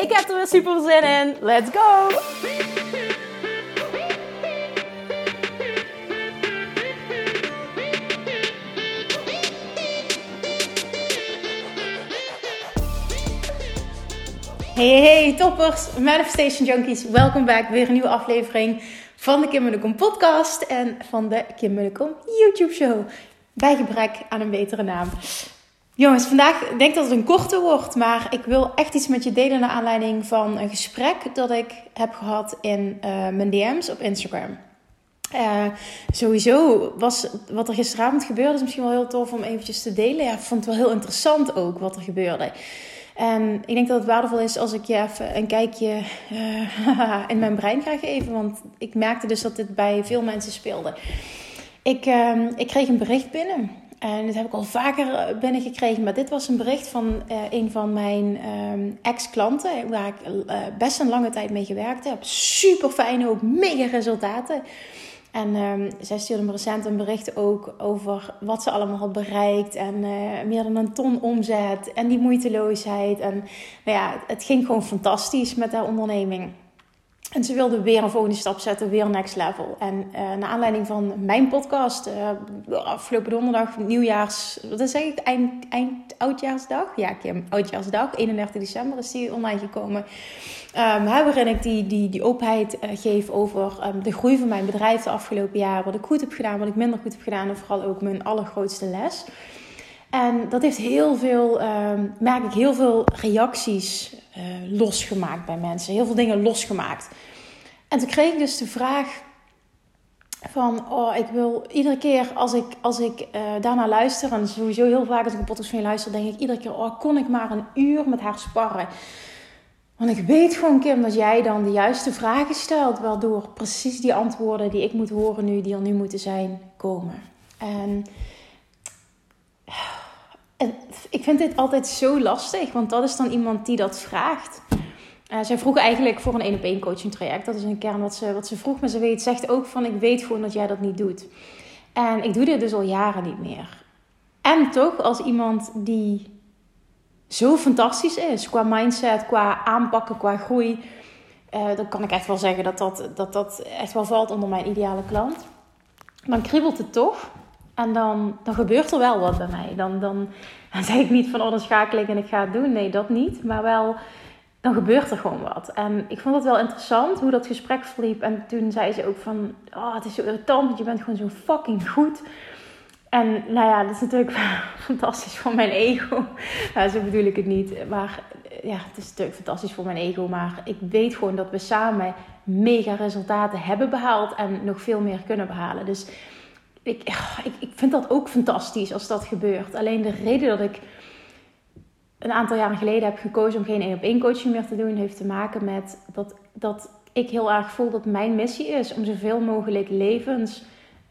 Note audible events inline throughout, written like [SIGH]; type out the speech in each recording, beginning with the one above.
Ik heb er weer super zin in. Let's go! Hey, hey, toppers, Manifestation Junkies. Welkom back. Weer een nieuwe aflevering van de Kim Munnekom podcast en van de Kim Munnekom YouTube show. Bij gebrek aan een betere naam. Jongens, vandaag denk ik dat het een korte wordt, maar ik wil echt iets met je delen naar aanleiding van een gesprek dat ik heb gehad in uh, mijn DM's op Instagram. Uh, sowieso was wat er gisteravond gebeurde, is misschien wel heel tof om eventjes te delen. Ja, ik vond het wel heel interessant ook wat er gebeurde. En ik denk dat het waardevol is als ik je even een kijkje uh, [LAUGHS] in mijn brein ga geven. Want ik merkte dus dat dit bij veel mensen speelde. Ik, uh, ik kreeg een bericht binnen. En dit heb ik al vaker binnengekregen. Maar dit was een bericht van uh, een van mijn um, ex-klanten. Waar ik best een lange tijd mee gewerkt heb. Super fijn ook. Mega resultaten. En um, zij stuurde me recent een bericht ook over wat ze allemaal had bereikt. En meer dan een ton omzet. En die moeiteloosheid. En nou ja, het ging gewoon fantastisch met haar onderneming. En ze wilde weer een volgende stap zetten, weer next level. En uh, naar aanleiding van mijn podcast, uh, afgelopen donderdag, nieuwjaars, wat is ik, eind, eind oudjaarsdag? Ja, Kim, oudjaarsdag, 31 december is die online gekomen. Um, waarin ik die, die, die openheid uh, geef over um, de groei van mijn bedrijf de afgelopen jaren. Wat ik goed heb gedaan, wat ik minder goed heb gedaan. En vooral ook mijn allergrootste les. En dat heeft heel veel, um, merk ik, heel veel reacties uh, losgemaakt bij mensen. Heel veel dingen losgemaakt. En toen kreeg ik dus de vraag van, oh, ik wil iedere keer als ik, als ik uh, daarna luister... en sowieso heel vaak als ik een podcast van je luister... denk ik iedere keer, oh, kon ik maar een uur met haar sparren... Want ik weet gewoon, Kim, dat jij dan de juiste vragen stelt, waardoor precies die antwoorden die ik moet horen nu, die er nu moeten zijn, komen. En, en ik vind dit altijd zo lastig, want dat is dan iemand die dat vraagt. Uh, zij vroeg eigenlijk voor een één op één coaching traject. Dat is een kern wat ze, wat ze vroeg. Maar ze weet, zegt ook van ik weet gewoon dat jij dat niet doet. En ik doe dit dus al jaren niet meer. En toch als iemand die zo fantastisch is. Qua mindset, qua aanpakken, qua groei. Uh, dan kan ik echt wel zeggen dat dat, dat dat echt wel valt onder mijn ideale klant. Dan kriebelt het toch. En dan, dan gebeurt er wel wat bij mij. Dan, dan, zeg ik niet van, oh, dan schakel ik en ik ga het doen. Nee, dat niet. Maar wel, dan gebeurt er gewoon wat. En ik vond het wel interessant hoe dat gesprek verliep. En toen zei ze ook van, oh, het is zo irritant, want je bent gewoon zo fucking goed. En nou ja, dat is natuurlijk [LAUGHS] fantastisch voor mijn ego. Nou, zo bedoel ik het niet. Maar ja, het is natuurlijk fantastisch voor mijn ego. Maar ik weet gewoon dat we samen mega resultaten hebben behaald. En nog veel meer kunnen behalen. Dus ik, ik, ik vind dat ook fantastisch als dat gebeurt. Alleen de reden dat ik een aantal jaren geleden heb gekozen om geen één op één coaching meer te doen, heeft te maken met dat, dat ik heel erg voel dat mijn missie is om zoveel mogelijk levens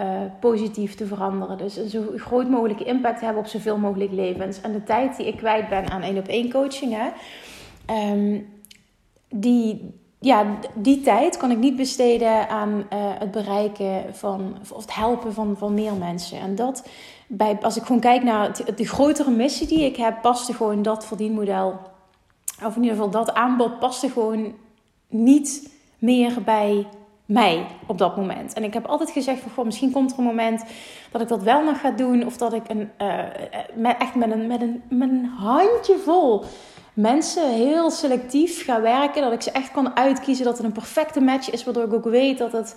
uh, positief te veranderen. Dus een zo groot mogelijke impact hebben op zoveel mogelijk levens. En de tijd die ik kwijt ben aan één op één coachingen, um, die, ja, die tijd kan ik niet besteden aan uh, het bereiken van, of het helpen van, van meer mensen. En dat, bij, als ik gewoon kijk naar de grotere missie die ik heb, paste gewoon dat verdienmodel. Of in ieder geval dat aanbod paste gewoon niet meer bij mij op dat moment. En ik heb altijd gezegd van, misschien komt er een moment dat ik dat wel nog ga doen. Of dat ik een, uh, met, echt met een, met, een, met een handje vol mensen heel selectief ga werken. Dat ik ze echt kan uitkiezen. Dat het een perfecte match is. Waardoor ik ook weet dat het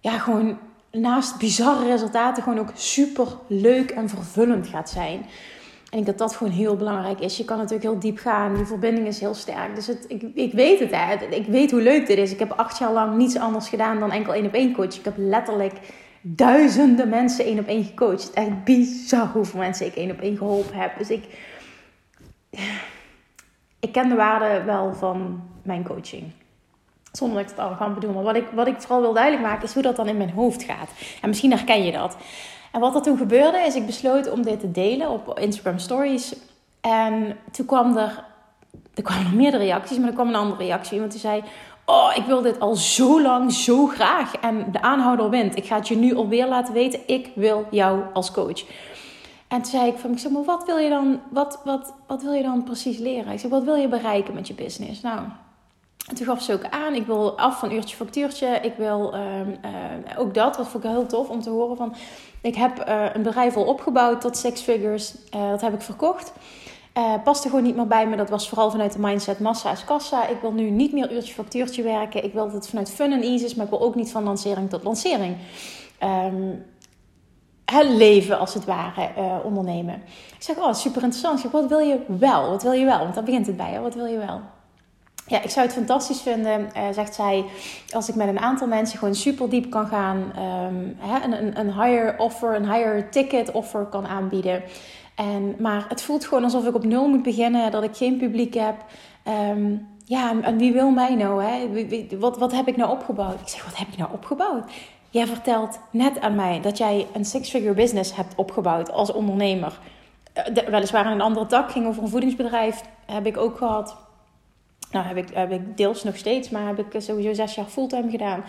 ja, gewoon naast bizarre resultaten gewoon ook super leuk en vervullend gaat zijn. En ik denk dat dat gewoon heel belangrijk is. Je kan natuurlijk heel diep gaan. Die verbinding is heel sterk. Dus het, ik, ik weet het, hè. Ik weet hoe leuk dit is. Ik heb acht jaar lang niets anders gedaan dan enkel één op één coach. Ik heb letterlijk duizenden mensen één op één gecoacht. Echt bizar hoeveel mensen ik één op één geholpen heb. Dus ik... ik ken de waarde wel van mijn coaching. Zonder dat ik het arrogant bedoel. Maar wat ik, wat ik vooral wil duidelijk maken is hoe dat dan in mijn hoofd gaat. En misschien herken je dat. En wat er toen gebeurde is, ik besloot om dit te delen op Instagram Stories. En toen kwam er, er kwamen meerdere reacties, maar er kwam een andere reactie. Iemand die zei, oh, ik wil dit al zo lang, zo graag. En de aanhouder wint. Ik ga het je nu alweer laten weten. Ik wil jou als coach. En toen zei ik van, ik zeg maar, wat wil je dan, wat, wat, wat wil je dan precies leren? Ik zeg, wat wil je bereiken met je business? Nou, en toen gaf ze ook aan, ik wil af van uurtje factuurtje. Ik wil ehm, eh, ook dat, wat vond ik heel tof om te horen van... Ik heb uh, een bedrijf al opgebouwd tot six figures. Uh, dat heb ik verkocht. paste gewoon niet meer bij me. Dat was vooral vanuit de mindset massa is kassa. Ik wil nu niet meer uurtje factuurtje werken. Ik wil dat het vanuit fun en easy is. Maar ik wil ook niet van lancering tot lancering. Um, leven als het ware ondernemen. Ik zeg, oh super interessant. Ik wat wil je wel? Wat wil je wel? Want daar begint het bij. Hè? Wat wil je wel? Ja, ik zou het fantastisch vinden, uh, zegt zij, als ik met een aantal mensen gewoon super diep kan gaan. Um, hè, een, een higher offer, een higher ticket offer kan aanbieden. En, maar het voelt gewoon alsof ik op nul moet beginnen, dat ik geen publiek heb. Um, ja, en wie wil mij nou? Hè? Wat, wat heb ik nou opgebouwd? Ik zeg, wat heb je nou opgebouwd? Jij vertelt net aan mij dat jij een six-figure business hebt opgebouwd als ondernemer. Uh, weliswaar in een andere tak, ging over een voedingsbedrijf, heb ik ook gehad. Nou, heb ik, heb ik deels nog steeds, maar heb ik sowieso zes jaar fulltime gedaan.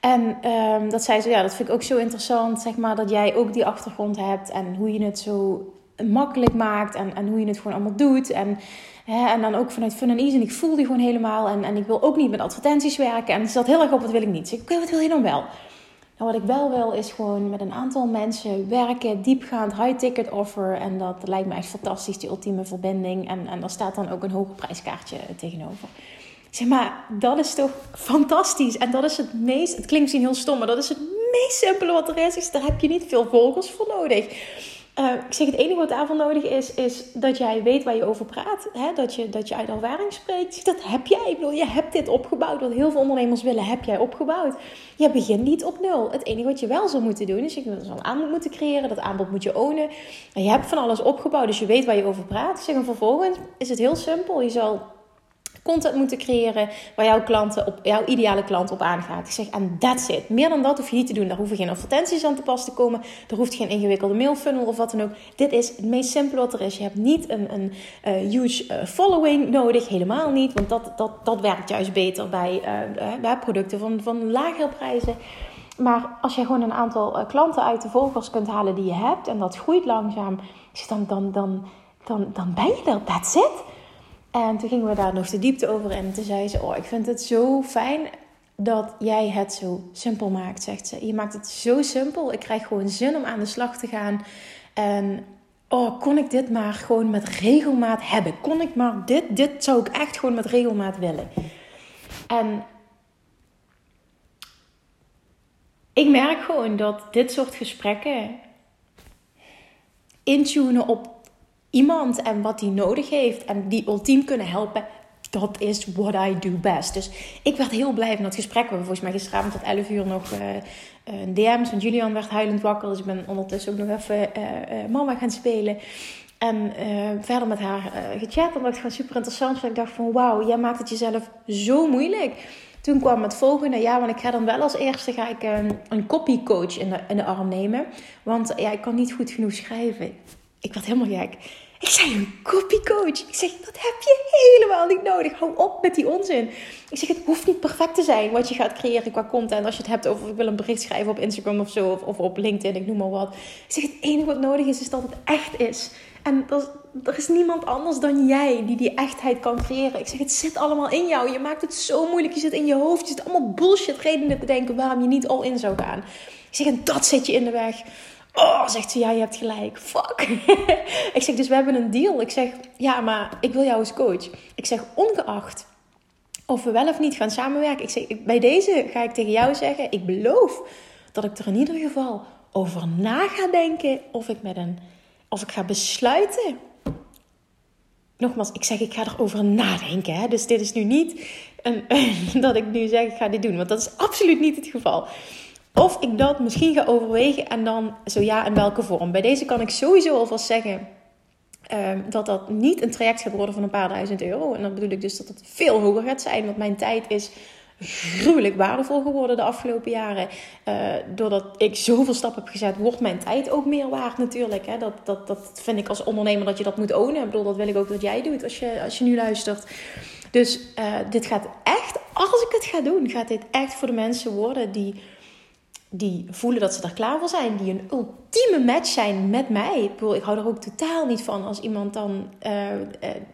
En um, dat zei ze, ja, dat vind ik ook zo interessant, zeg maar, dat jij ook die achtergrond hebt en hoe je het zo makkelijk maakt en, en hoe je het gewoon allemaal doet. En, hè, en dan ook vanuit fun en easy. En ik voel die gewoon helemaal. En, en ik wil ook niet met advertenties werken. En ze zat heel erg op, wat wil ik niet? Zeg oké, wat wil je dan wel? Nou, wat ik wel wil is gewoon met een aantal mensen werken, diepgaand, high-ticket offer. En dat lijkt me echt fantastisch, die ultieme verbinding. En, en daar staat dan ook een hoger prijskaartje tegenover. Zeg maar, dat is toch fantastisch. En dat is het meest, het klinkt misschien heel stom, maar dat is het meest simpele wat er is. Daar heb je niet veel volgers voor nodig. Uh, ik zeg, het enige wat daarvoor nodig is, is dat jij weet waar je over praat. Hè? Dat, je, dat je uit ervaring spreekt. Dat heb jij. Ik bedoel, je hebt dit opgebouwd. Wat heel veel ondernemers willen, heb jij opgebouwd. Je begint niet op nul. Het enige wat je wel zou moeten doen, is je een aanbod moeten creëren. Dat aanbod moet je ownen. En je hebt van alles opgebouwd, dus je weet waar je over praat. Zeg, en vervolgens is het heel simpel. Je zal content moeten creëren waar jouw klanten op, jouw ideale klant op aangaat. Ik zeg, en that's it. Meer dan dat hoef je niet te doen. Daar hoeven geen advertenties aan te pas te komen. Er hoeft geen ingewikkelde mailfunnel of wat dan ook. Dit is het meest simpele wat er is. Je hebt niet een, een uh, huge uh, following nodig. Helemaal niet. Want dat, dat, dat werkt juist beter bij, uh, bij producten van, van lagere prijzen. Maar als je gewoon een aantal klanten uit de volgers kunt halen die je hebt. En dat groeit langzaam. Dan, dan, dan, dan, dan ben je er. That's it. En toen gingen we daar nog de diepte over. En toen zei ze: Oh, ik vind het zo fijn dat jij het zo simpel maakt, zegt ze. Je maakt het zo simpel. Ik krijg gewoon zin om aan de slag te gaan. En oh, kon ik dit maar gewoon met regelmaat hebben? Kon ik maar dit, dit zou ik echt gewoon met regelmaat willen. En ik merk gewoon dat dit soort gesprekken intunen op iemand en wat die nodig heeft en die ultiem kunnen helpen. Dat is what I do best. Dus ik werd heel blij van dat gesprek. We hebben volgens mij gisteravond tot 11 uur nog uh, een DM's. Want Julian werd huilend wakker. Dus ik ben ondertussen ook nog even uh, mama gaan spelen. En verder met haar gechat. En dat ik gewoon super interessant. Want ik dacht van wauw, jij maakt het jezelf zo moeilijk. Toen kwam het volgende, ja, want ik ga dan wel als eerste ga ik, een copycoach in de, in de arm nemen. Want ja, ik kan niet goed genoeg schrijven ik werd helemaal gek. Ik zei een copycoach. Ik zeg, dat heb je helemaal niet nodig. Hou op met die onzin. Ik zeg, het hoeft niet perfect te zijn wat je gaat creëren qua content. Als je het hebt over, ik wil een bericht schrijven op Instagram of zo. Of, of op LinkedIn, ik noem maar wat. Ik zeg, het enige wat nodig is, is dat het echt is. En er, er is niemand anders dan jij die die echtheid kan creëren. Ik zeg, het zit allemaal in jou. Je maakt het zo moeilijk. Je zit in je hoofd. Je zit allemaal bullshit redenen te denken waarom je niet al in zou gaan. Ik zeg, en dat zit je in de weg. Oh, zegt ze, ja, je hebt gelijk. Fuck. [LAUGHS] ik zeg, dus we hebben een deal. Ik zeg, ja, maar ik wil jou als coach. Ik zeg, ongeacht of we wel of niet gaan samenwerken. Ik zeg, bij deze ga ik tegen jou zeggen, ik beloof dat ik er in ieder geval over na ga denken of ik met een, of ik ga besluiten. Nogmaals, ik zeg, ik ga erover nadenken. Hè? Dus dit is nu niet een, [LAUGHS] dat ik nu zeg, ik ga dit doen. Want dat is absoluut niet het geval. Of ik dat misschien ga overwegen en dan zo ja, in welke vorm. Bij deze kan ik sowieso alvast zeggen. Ehm, dat dat niet een traject gaat worden van een paar duizend euro. En dan bedoel ik dus dat het veel hoger gaat zijn. Want mijn tijd is gruwelijk waardevol geworden de afgelopen jaren. Uh, doordat ik zoveel stappen heb gezet, wordt mijn tijd ook meer waard natuurlijk. Hè? Dat, dat, dat vind ik als ondernemer dat je dat moet ownen. Ik bedoel, dat wil ik ook dat jij doet als je, als je nu luistert. Dus uh, dit gaat echt, als ik het ga doen, gaat dit echt voor de mensen worden die die voelen dat ze er klaar voor zijn, die een ultieme match zijn met mij. Ik, bedoel, ik hou er ook totaal niet van als iemand dan uh,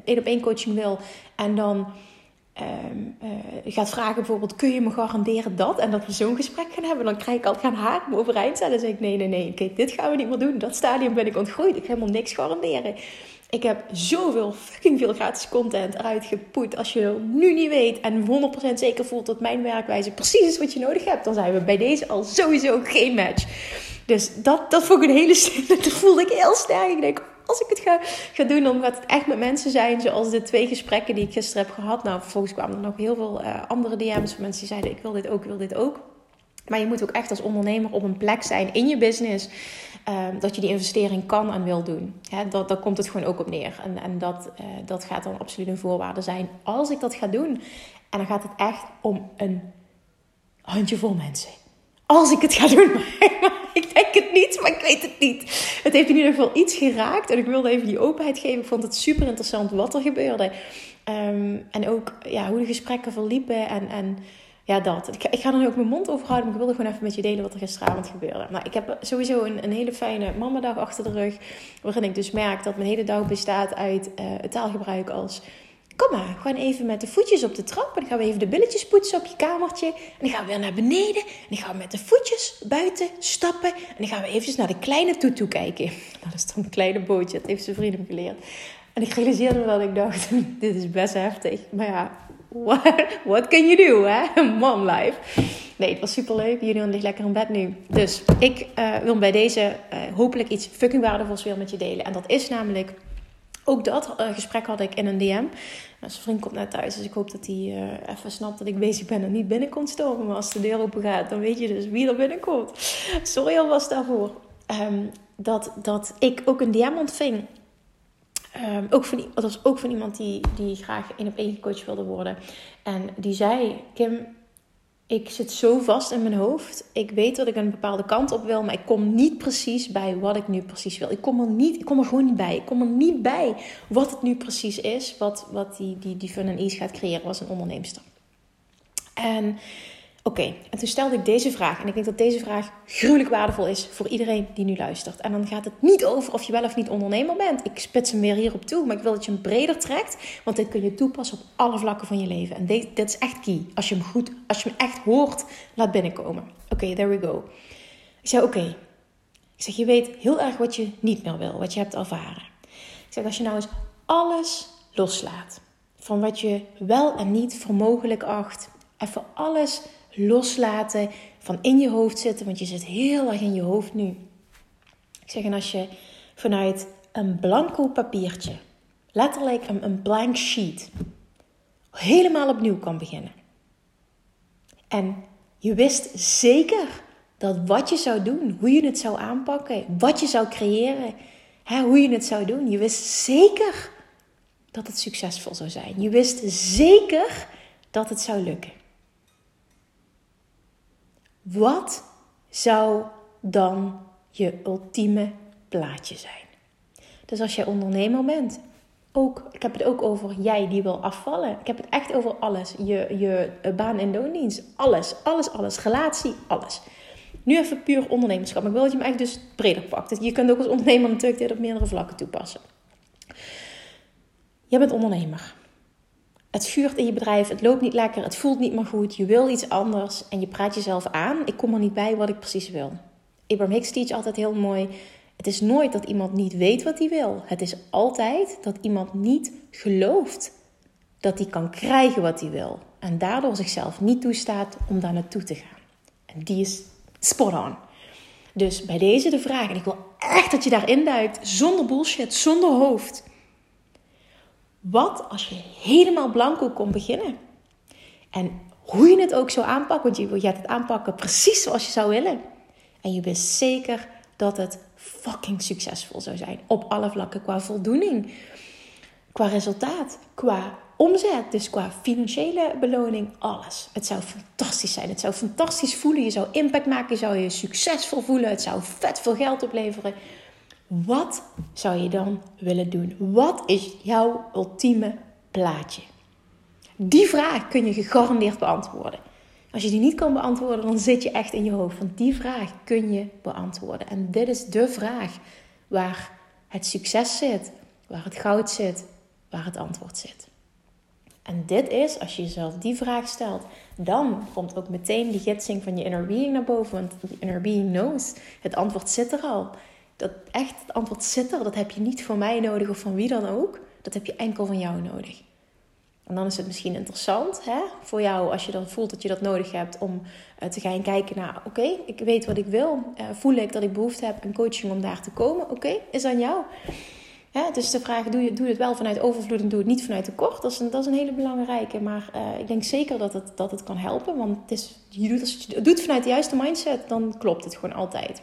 één op één coaching wil en dan uh, gaat vragen bijvoorbeeld, kun je me garanderen dat? En dat we zo'n gesprek gaan hebben, dan krijg ik altijd gaan haak me overeind zetten. Dan zeg ik, nee, nee, nee, kijk, dit gaan we niet meer doen. Dat stadium ben ik ontgroeid. Ik ga helemaal niks garanderen. Ik heb zoveel fucking veel gratis content eruit gepoet. Als je nu niet weet en 100% zeker voelt dat mijn werkwijze precies is wat je nodig hebt, dan zijn we bij deze al sowieso geen match. Dus dat, dat vond ik een hele Dat [LAUGHS] voelde ik heel sterk. Ik denk, als ik het ga, ga doen, dan gaat het echt met mensen zijn zoals de twee gesprekken die ik gisteren heb gehad. Nou, vervolgens kwamen er nog heel veel uh, andere DM's van mensen die zeiden: Ik wil dit ook, ik wil dit ook. Maar je moet ook echt als ondernemer op een plek zijn in je business. Um, dat je die investering kan en wil doen. He, dat, daar komt het gewoon ook op neer. En, en dat, uh, dat gaat dan absoluut een voorwaarde zijn als ik dat ga doen. En dan gaat het echt om een handjevol mensen. Als ik het ga doen. [LAUGHS] ik denk het niet, maar ik weet het niet. Het heeft in ieder geval iets geraakt. En ik wilde even die openheid geven. Ik vond het super interessant wat er gebeurde. Um, en ook ja, hoe de gesprekken verliepen. En, en ja, dat. Ik, ga er nu ook mijn mond over houden, maar ik wilde gewoon even met je delen wat er gisteravond gebeurde. Nou, ik heb sowieso een, een hele fijne mamadag achter de rug, waarin ik dus merk dat mijn hele dag bestaat uit uh, het taalgebruik als... Kom maar, gewoon even met de voetjes op de trap. En dan gaan we even de billetjes poetsen op je kamertje. En dan gaan we weer naar beneden. En dan gaan we met de voetjes buiten stappen. En dan gaan we eventjes naar de kleine toetoe kijken. [LAUGHS] Nou, dat is dan een kleine bootje. Dat heeft zijn vrienden geleerd. En ik realiseerde me dat ik dacht, [LAUGHS] dit is best heftig. Maar ja, what, can you do, hè? [LAUGHS] Mom life. Nee, het was super leuk. Julian ligt lekker in bed nu. Dus ik uh, wil bij deze uh, hopelijk iets fucking waardevols weer met je delen. En dat is namelijk... Ook dat uh, gesprek had ik in een DM. Nou, zijn vriend komt net thuis, dus ik hoop dat hij even snapt dat ik bezig ben en niet binnenkomt stormen. Maar als de deur open gaat, dan weet je dus wie er binnenkomt. Sorry alvast daarvoor. Um, dat, dat ik ook een DM ontving Um, ook van, dat was ook van iemand die, die graag één op één coach wilde worden. En die zei: Kim, ik zit zo vast in mijn hoofd. Ik weet dat ik een bepaalde kant op wil, maar ik kom niet precies bij wat ik nu precies wil. Ik kom er, niet, ik kom er gewoon niet bij. Ik kom er niet bij wat het nu precies is, wat, wat die, die, die fun en ease gaat creëren als een onderneemster. En Oké, en toen stelde ik deze vraag. En ik denk dat deze vraag gruwelijk waardevol is voor iedereen die nu luistert. En dan gaat het niet over of je wel of niet ondernemer bent. Ik spits hem weer hierop toe, maar ik wil dat je hem breder trekt. Want dit kun je toepassen op alle vlakken van je leven. En dit, dit is echt key. Als je hem goed, als je hem echt hoort, laat binnenkomen. Oké, there we go. Ik zei, oké. Ik zeg, je weet heel erg wat je niet meer wil, wat je hebt ervaren. Ik zeg, als je nou eens alles loslaat. Van wat je wel en niet voor mogelijk acht. Even alles loslaten van in je hoofd zitten, want je zit heel erg in je hoofd nu. Ik zeg, en als je vanuit een blanco papiertje, letterlijk een, een blank sheet, helemaal opnieuw kan beginnen. En je wist zeker dat wat je zou doen, hoe je het zou aanpakken, wat je zou creëren, hè, hoe je het zou doen, je wist zeker dat het succesvol zou zijn. Je wist zeker dat het zou lukken. Wat zou dan je ultieme plaatje zijn? Dus als jij ondernemer bent, ook, ik heb het ook over jij die wil afvallen. Ik heb het echt over alles. Je, je baan- en loondienst, alles, alles, alles. Relatie, alles. Nu even puur ondernemerschap. ik wil dat je hem echt dus breder pakt. Je kunt ook als ondernemer natuurlijk dit op meerdere vlakken toepassen. Je bent ondernemer. Het vuurt in je bedrijf, het loopt niet lekker, het voelt niet meer goed, je wil iets anders en je praat jezelf aan. Ik kom er niet bij wat ik precies wil. Abraham Hicks teach altijd heel mooi. Het is nooit dat iemand niet weet wat hij wil. Het is altijd dat iemand niet gelooft dat hij kan krijgen wat hij wil. En daardoor zichzelf niet toestaat om daar naartoe te gaan. En die is spot on. Dus bij deze de vraag, en ik wil echt dat je daarin duikt, zonder bullshit, zonder hoofd. Wat als je helemaal blanco kon beginnen? En hoe je het ook zou aanpakken, want je gaat het aanpakken precies zoals je zou willen. En je bent zeker dat het fucking succesvol zou zijn. Op alle vlakken. Qua voldoening, qua resultaat, qua omzet, dus qua financiële beloning, alles. Het zou fantastisch zijn. Het zou fantastisch voelen. Je zou impact maken. Je zou je succesvol voelen. Het zou vet veel geld opleveren. Wat zou je dan willen doen? Wat is jouw ultieme plaatje? Die vraag kun je gegarandeerd beantwoorden. Als je die niet kan beantwoorden, dan zit je echt in je hoofd. Want die vraag kun je beantwoorden. En dit is de vraag waar het succes zit, waar het goud zit, waar het antwoord zit. En dit is, als je jezelf die vraag stelt, dan komt ook meteen die gidsing van je inner being naar boven. Want die inner being knows. Het antwoord zit er al. Dat echt, het antwoord zit er. Dat heb je niet van mij nodig of van wie dan ook. Dat heb je enkel van jou nodig. En dan is het misschien interessant hè, voor jou, als je dan voelt dat je dat nodig hebt, om uh, te gaan kijken naar: oké, ik weet wat ik wil. Uh, voel ik dat ik behoefte heb aan coaching om daar te komen? Oké, is aan jou. Ja, dus de vraag: doe je doe het wel vanuit overvloed en doe het niet vanuit tekort? Dat is een, dat is een hele belangrijke. Maar uh, ik denk zeker dat het, dat het kan helpen. Want het is, je doet, als je het doet vanuit de juiste mindset, dan klopt het gewoon altijd.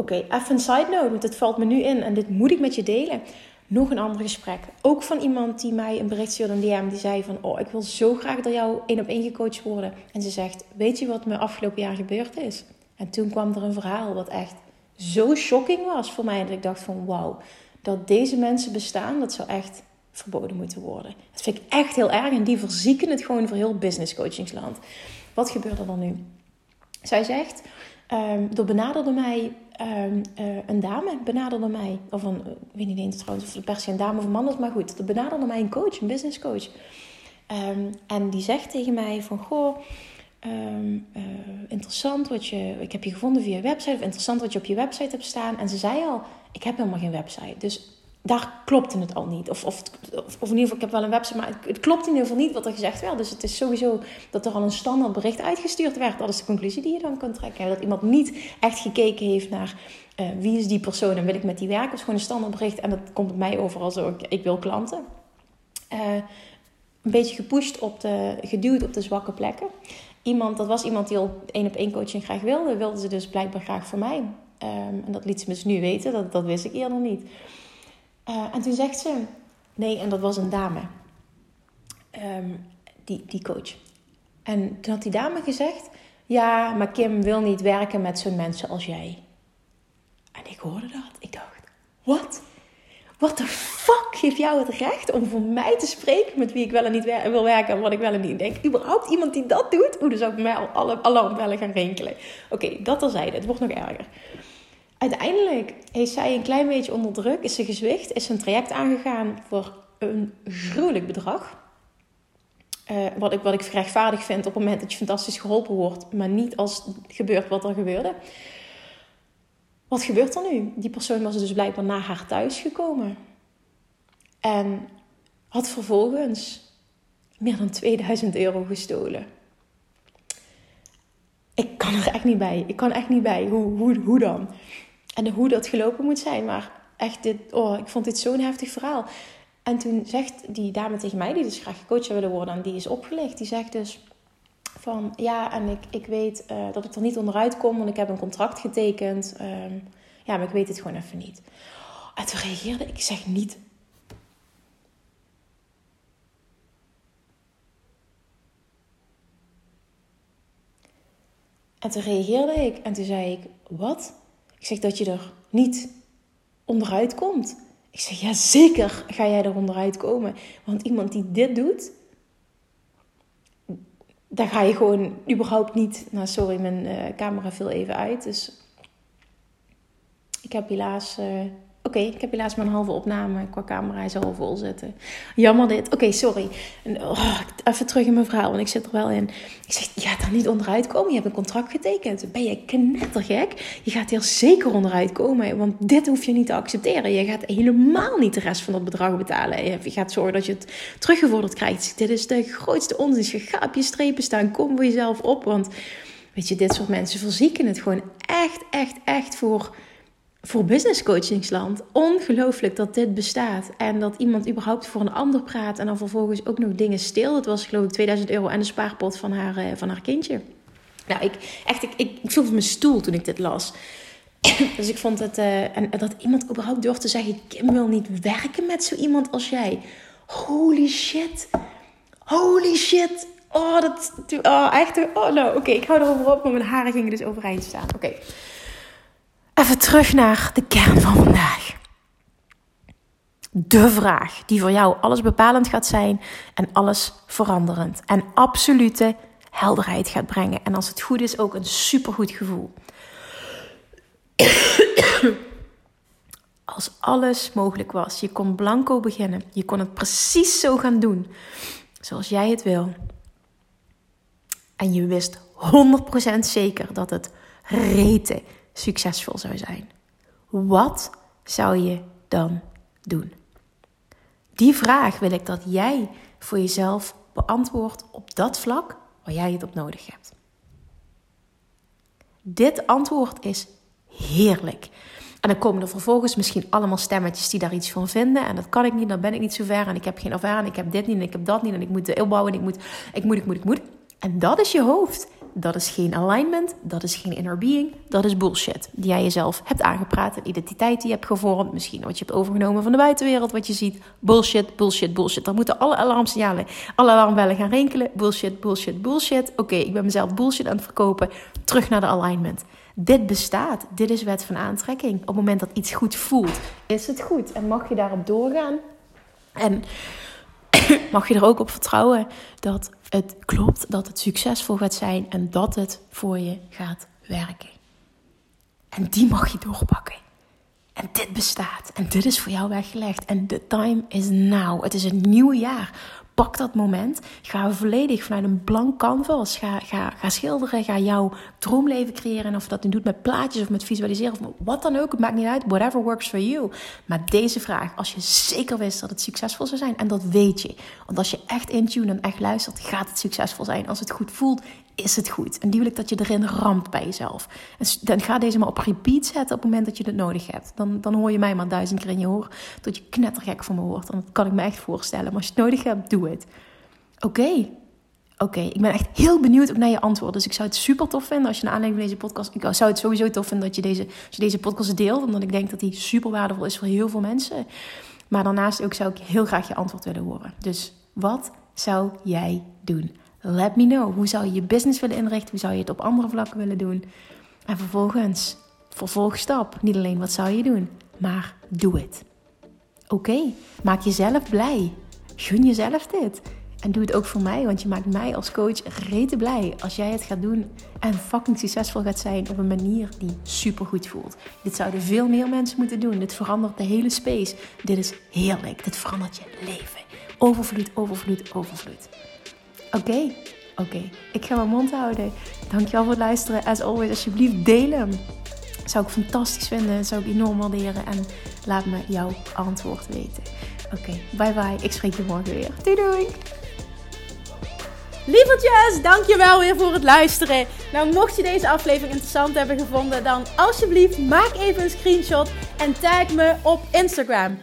Oké, even een side note, want het valt me nu in en dit moet ik met je delen nog een ander gesprek. Ook van iemand die mij een bericht stuurde, een DM, die zei van... Oh, ik wil zo graag door jou één op één gecoacht worden. En ze zegt, weet je wat me afgelopen jaar gebeurd is? En toen kwam er een verhaal wat echt zo shocking was voor mij. Dat ik dacht van, wauw, dat deze mensen bestaan, dat zou echt verboden moeten worden. Dat vind ik echt heel erg. En die verzieken het gewoon voor heel business coachingsland. Wat gebeurt er dan nu? Zij zegt, um, er benaderde mij um, uh, een dame benaderde mij. Of een, ik weet niet eens trouwens of het per een dame of een man was. Maar goed, er benaderde mij een coach, een business coach. Um, en die zegt tegen mij van... Goh, uh, interessant wat je... Ik heb je gevonden via je website. Of interessant wat je op je website hebt staan. En ze zei al, ik heb helemaal geen website. Dus daar klopte het al niet. Of, of, of, in ieder geval, ik heb wel een website, maar het, klopt in ieder geval niet wat er gezegd werd. Dus het is sowieso dat er al een standaard bericht uitgestuurd werd. Dat is de conclusie die je dan kunt trekken. Dat iemand niet echt gekeken heeft naar uh, wie is die persoon en wil ik met die werken. Het is gewoon een standaard bericht en dat komt bij mij overal zo. Ik, wil klanten. Uh, een beetje gepusht op de, geduwd op de zwakke plekken. Iemand, dat was iemand die al één op één coaching graag wilde. Wilde ze dus blijkbaar graag voor mij. Um, en dat liet ze me dus nu weten. Dat, dat wist ik eerder niet. Uh, en toen zegt ze, nee, en dat was een dame, um, die, die coach. En toen had die dame gezegd, ja, maar Kim wil niet werken met zo'n mensen als jij. En ik hoorde dat. Ik dacht, wat? Wat de fuck geeft jou het recht om voor mij te spreken met wie ik wel en niet wil werken en wat ik wel en niet denk? Überhaupt iemand die dat doet? Oeh, dan zou ik mij al alle alarmbellen gaan rinkelen. Oké, dat al zeiden. Het wordt nog erger uiteindelijk heeft zij een klein beetje onder druk, is ze gezwicht, is een traject aangegaan voor een gruwelijk bedrag. Uh, wat, ik, wat ik rechtvaardig vind op het moment dat je fantastisch geholpen wordt, maar niet als gebeurt wat er gebeurde. Wat gebeurt er nu? Die persoon was dus blijkbaar naar haar thuis gekomen. En had vervolgens meer dan 2000 euro gestolen. Ik kan er echt niet bij. Ik kan echt niet bij. Hoe, hoe, hoe dan? En hoe dat gelopen moet zijn. Maar echt, dit, oh, ik vond dit zo'n heftig verhaal. En toen zegt die dame tegen mij, die dus graag gecoacht zou willen worden, en die is opgelicht, die zegt dus van ja, en ik, ik weet uh, dat ik er niet onderuit kom, want ik heb een contract getekend. Um, ja, maar ik weet het gewoon even niet. En toen reageerde ik, zeg niet. En toen reageerde ik en toen zei ik, wat? Ik zeg dat je er niet onderuit komt. Ik zeg, ja zeker ga jij er onderuit komen. Want iemand die dit doet, daar ga je gewoon überhaupt niet... Nou, sorry, mijn uh, camera viel even uit. Dus ik heb helaas... Uh, Oké, ik heb helaas een halve opname qua camera. Hij zal vol zitten. Jammer dit. Oké, sorry. Oh, even terug in mijn verhaal, want ik zit er wel in. Ik zeg, je gaat er niet onderuit komen. Je hebt een contract getekend. Ben je knettergek? Je gaat hier zeker onderuit komen. Want dit hoef je niet te accepteren. Je gaat helemaal niet de rest van het bedrag betalen. Je gaat zorgen dat je het teruggevorderd krijgt. Dit is de grootste onzin. Je gaat op je strepen staan. Kom voor jezelf op. Want weet je, dit soort mensen verzieken het gewoon echt, echt, echt voor voor business coachingsland. Ongelooflijk dat dit bestaat. En dat iemand überhaupt voor een ander praat. En dan vervolgens ook nog dingen stil. Dat was geloof ik 2000 euro en de spaarpot van haar, uh, van haar kindje. Nou, ik, echt, ik, ik, viel mijn stoel toen ik dit las. [COUGHS] dus ik vond het, uh, en dat iemand überhaupt durft te zeggen: Kim wil niet werken met zo iemand als jij. Holy shit. Holy shit. Oh, dat. Oh, echt. Oh, nou, oké. ik hou erover op, maar mijn haren gingen dus overeind staan. Oké. Even terug naar de kern van vandaag. De vraag die voor jou alles bepalend gaat zijn en alles veranderend. En absolute helderheid gaat brengen. En als het goed is, ook een supergoed gevoel. Als alles mogelijk was, je kon blanco beginnen, je kon het precies zo gaan doen zoals jij het wil. En je wist 100% zeker dat het rete succesvol zou zijn. Wat zou je dan doen? Die vraag wil ik dat jij voor jezelf beantwoordt op dat vlak waar jij het op nodig hebt. Dit antwoord is heerlijk. En dan komen er vervolgens misschien allemaal stemmetjes die daar iets van vinden. En dat kan ik niet, dan ben ik niet zo ver. En ik heb geen ervaring, ik heb dit niet en ik heb dat niet. En ik moet de opbouwen en ik moet, ik moet, ik moet, ik moet. En dat is je hoofd. Dat is geen alignment, dat is geen inner being, dat is bullshit. Die jij jezelf hebt aangepraat, een identiteit die je hebt gevormd, misschien wat je hebt overgenomen van de buitenwereld, wat je ziet. Bullshit, bullshit, bullshit. Dan moeten alle alarmsignalen, alle alarmbellen gaan rinkelen. Bullshit, bullshit, bullshit. Oké, ik ben mezelf bullshit aan het verkopen. Terug naar de alignment. Dit bestaat. Dit is wet van aantrekking. Op het moment dat iets goed voelt, is het goed. En mag je daarop doorgaan. En mag je er ook op vertrouwen dat het klopt, dat het succesvol gaat zijn en dat het voor je gaat werken. En die mag je doorpakken. En dit bestaat. En dit is voor jou weggelegd. En the time is now. Het is een nieuw jaar pak dat moment. Ga volledig vanuit een blank canvas. Ga, ga, schilderen. Ga jouw droomleven creëren. En of dat nu doet met plaatjes of met visualiseren of wat dan ook. Het maakt niet uit. Whatever works for you. Maar deze vraag, als je zeker wist dat het succesvol zou zijn. En dat weet je. Want als je echt intune en echt luistert, gaat het succesvol zijn. Als het goed voelt, is het goed. En die wil ik dat je erin ramt bij jezelf. En dan ga deze maar op repeat zetten op het moment dat je het nodig hebt. Dan, dan hoor je mij maar duizend keer in je oor tot je knettergek van me wordt. En dat kan ik me echt voorstellen. Maar als je het nodig hebt, doe het. Oké. Oké, ik ben echt heel benieuwd naar je antwoord. Dus ik zou het super tof vinden als je naar aanleiding van deze podcast... Ik zou het sowieso tof vinden dat je deze, als je deze podcast deelt. Omdat ik denk dat die super waardevol is voor heel veel mensen. Maar daarnaast ook zou ik heel graag je antwoord willen horen. Dus wat zou jij doen? Let me know. Hoe zou je je business willen inrichten? Hoe zou je het op andere vlakken willen doen? En vervolgens, vervolgstap. Niet alleen wat zou je doen, maar doe het. Oké, maak jezelf blij. Gun jezelf dit. En doe het ook voor mij, want je maakt mij als coach rete blij als jij het gaat doen en fucking succesvol gaat zijn op een manier die super goed voelt. Dit zouden veel meer mensen moeten doen. Dit verandert de hele space. Dit is heerlijk. Dit verandert je leven. Overvloed, overvloed, overvloed. Oké, oké. Ik ga mijn mond houden. Dankjewel voor het luisteren. As always, alsjeblieft delen. Zou ik fantastisch vinden. Zou ik enorm waarderen. En laat me jouw antwoord weten. Oké, bye bye. Ik spreek je morgen weer. Doei doei. Lievertjes, dankjewel weer voor het luisteren. Nou, mocht je deze aflevering interessant hebben gevonden, dan alsjeblieft maak even een screenshot en tag me op Instagram.